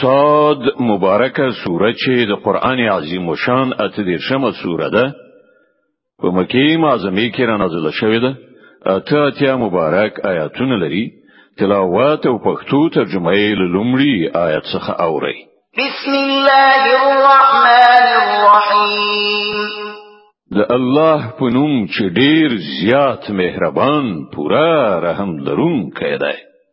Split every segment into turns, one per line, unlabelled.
صاد مبارکه سوره چې د قران عظیم و شان اته دیر شمه سوره ده په مکی معظمه کې را نازله شوې ده اته اتیا مبارک آیاتونه لري تلاوت او پښتو ترجمه یې لومړی آیت څخه اوري
بسم الله الرحمن الرحیم
د الله په نوم چې ډیر زیات مهربان پورا رحم لرونکی دی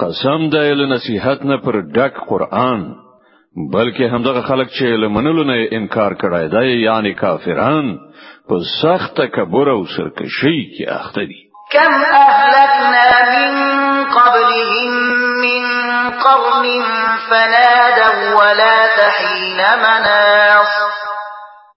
قسم د له نصيحت نه پر ډک قران بلکې همدغه خلک چې له منلو نه انکار کړای دی یعنی کافران په سخت تکبر او سرکشي کې اخته دي
كم أهلكنا من قبلهم من قرن فنادوا ولا تحين مناص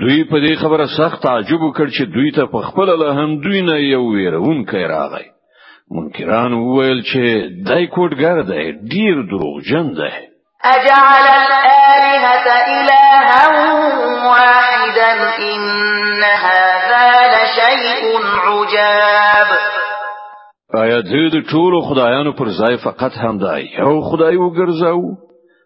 دوی په دې خبره سخت تعجب وکړ چې دوی ته په خپل له هم دوی نه یو ویرونکی راغی منکران وویل چې دای کوټګر دی ډیر دروغجن دی
اجعل الالهه الها واحدا ان هذا لشيء عجاب
آیا دوی د ټولو خدایانو پر ځای فقط همدا یو خدای وګرځاو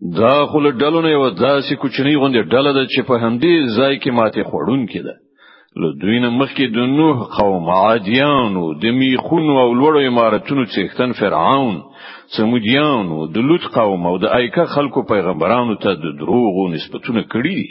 دا خل ډلو نه یو داسې کوچنی غونډه ډله ده چې په همدې ځای کې ماته خورون کده له دوی نه مخکې د نوح قوم عادیانو د میخونو او لوړو امارتونو څښتن فرعون سمودیانو د لوط قوم او د ایکا خلکو پیغمبرانو ته د دروغو نسبتونه
کړی دي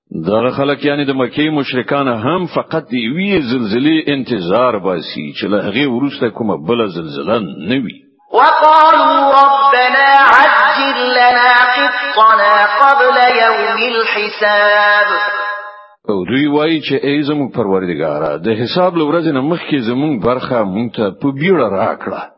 دغه خلک یعنی د مکی مشرکان هم فقط دی وی زلزلې انتظار باسي چې له هغه ورسته کومه بل زلزلہ نه وي
وقالوا ربنا عجل لنا قطنا قبل يوم الحساب
او دوی وایي چې ای زموږ پروردګار د حساب لورځ نه مخکې زموږ برخه مونږ ته په بیړه راکړه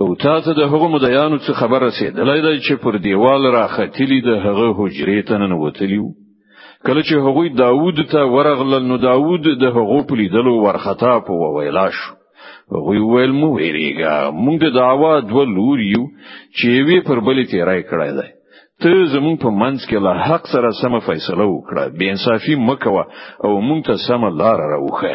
او تاسو د هغو مدیانو څخه خبر رسیدلای دی چې پر دیوال راختلی د هغه حجرې ته ننوتلیو کله چې هغوی داوود ته ورغلل نو داوود د هغو په لیدلو ورخطا په وویلا شو هغوی ویل مو ویریږه موږ د دعوا دوه لور یو چې وی پر بلې تیرای کړای دی ته زمون په منځ کې له حق سره سم فیصله وکړه بې انصافي مکوه او مونږ ته سم لار راوخه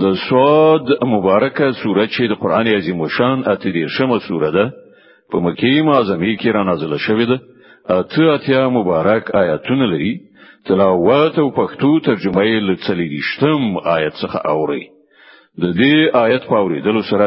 د سواد مبارکه سوره چې د قران عظیم شان اته دې شمه سوره ده په مکی معظمه کې را نازله شوې ده اته اتیا مبارک آیاتونه لري تلاوت او پښتو ترجمه یې لڅلېشتم آیت څخه اوري د دې آیت په اوریدلو سره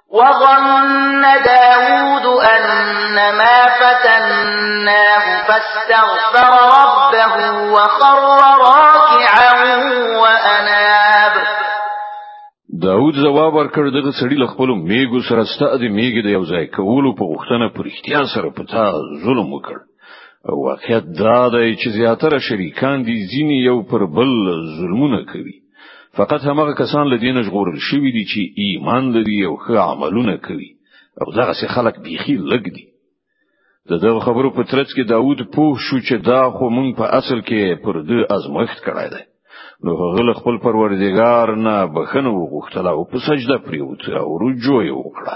وظن داود أنما فتناه فاستغفر ربه وخر راكعا وأناب
داود جواب ورکړ دغه سړي له خپل میګو سره ستاد میګي د یو ځای کولو په غوښتنه پر اختیار سره پتا ظلم وکړ واقعیت دا دی چې زیاتره شریکان دي ځینی یو پر بل ظلمونه کوي فقط هغه کسان لدین ژغورل شوی دي چې ایمان لري او ښه عملونه کوي او دغه سي خلک بيخي لګ دي د دغه خبرو په ترڅ کې داوود پوه شو چې دا خو مونږ په اصل کې پر دې ازمخت کړای دی نو هغه خپل پروردګار نه بخنه وغوښتله او په سجده پریوت او رجوع یې وکړه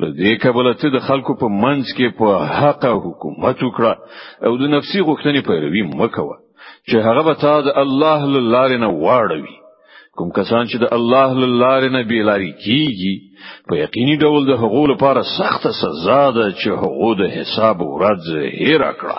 نو دې کبل ته د خلکو په منځ کې په حق حکومت وکړه او د نفسي غوښتنې پیروي مکوه چې هغه به تا د الله لاره نه واړوي کوم کسان چې د الله لاره نه بیلاری کیږي په یقیني ډول د هغو لپاره سخت سزا ده چې هغو د حساب ورځ هیر کړه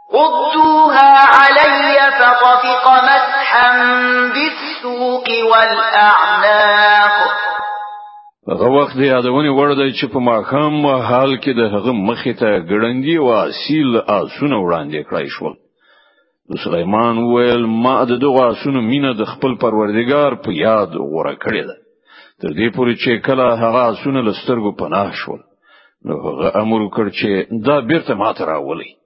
ردوها علي فطفق مسحا بالسوق والأعناق
هغه وخت د یادونې وړ دی چې په ماښام حال کې د هغه مخې ته ګړندی او اصیل آسونه وړاندې کړای شول سليمان ویل ما د دغه آسونو مینه د خپل پروردګار په یاد غوړه کړې ده تر دې پورې چې کله هغه آسونه لسترګو پناه شول نو هغه امر وکړ چې دا بیرته ماته راولي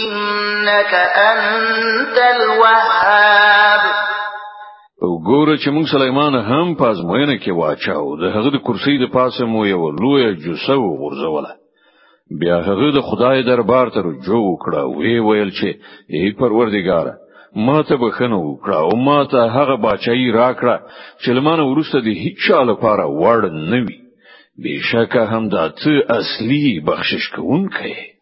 انك انت الوهاب
او ګوره چې موږ سليمان هم په ازموینه کې واچاو د هغه د کرسي د پاسه مو یو لوی جوسه وغورځوله بیا هغه د خدای دربار ته رجوع وکړه وی ویل چې ای پروردګار ما ته بخنه وکړه او ما ته هغه بچی راکړه چې لمانه ورسته د هیڅ چا لپاره وړ نه وي بشکه هم دا څه اصلي بخشش کوونکی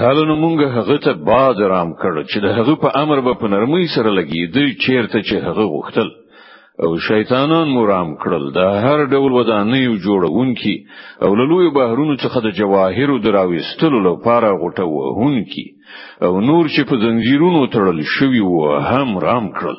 حالونه مونږ هغه ته باد رام کړ چې د هغه په امر به په نرمۍ سره لګي دوی چیرته چې هغه غوښتل او شیطانان مو رام کړل دا هر ډول ودانیو جوړونکي او له لوی بهرونو څخه د جواهرو دراويستلو لپاره غټوهونکي او نور چې په زنجیرونو تړل شوی وو هم رام کړل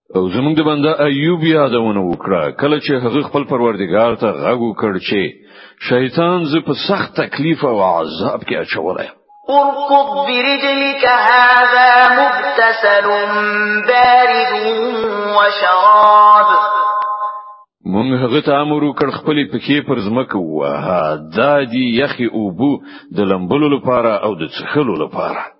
او زمونږ د بنده ایوب یادونه وکړه کله چې هغه خپل پروردګار ته غږ وکړ چې شیطان زه په سخت تکلیف او عذاب کې اچولی
اركض برجلك هذا مغتسل بارد وشراب
مونږ هغه ته امر وکړ خپل پکې پر زمکه وه دا دی یخي اوبو د لمبلو لپاره او د څښلو لپاره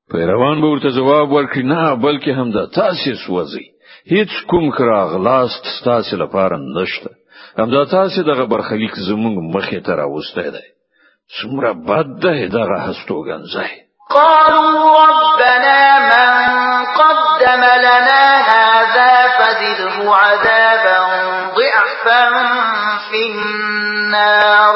پیروان به ورته جواب ورکړي نه بلکې هم د تاسو سوځي هیڅ کوم کراغلاست تاسو لپاره نشته همدا تاسو دغه برخلیک زموږ مخې ته راوسته دی څومره بد ده دغه هستوګن ځای
قالوا ربنا من قدم لنا هذا فزده عذابا ضعفا في النار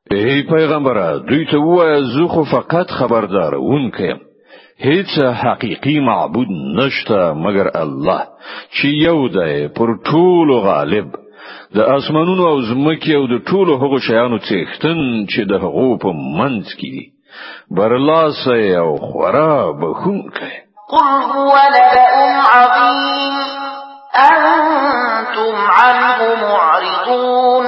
ای پیغمبره دوی ته وایه زه خو فقط خبردار اونکه هیڅ حقیقی معبود نشته مگر الله چې یو دی پر ټولو غالب د اسمانونو او زمکه او د ټولو هغو شیانو څښتن چې د هغو په منځ کې دي برلاسه او خورا بخونکی
قل هو نبأ عظیم انتم عنه معرضون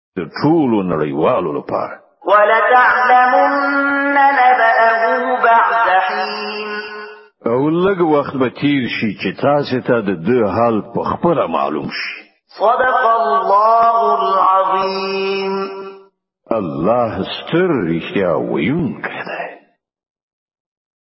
د ټولو نړیوالو لپاره
ولتعلمن نبأه بعد حين
او لږ وخت به تیر شي چې تاسو ته د دې حال په خبر معلوم شي
صدق الله العظیم
الله ستر رښتیا ویونکی دی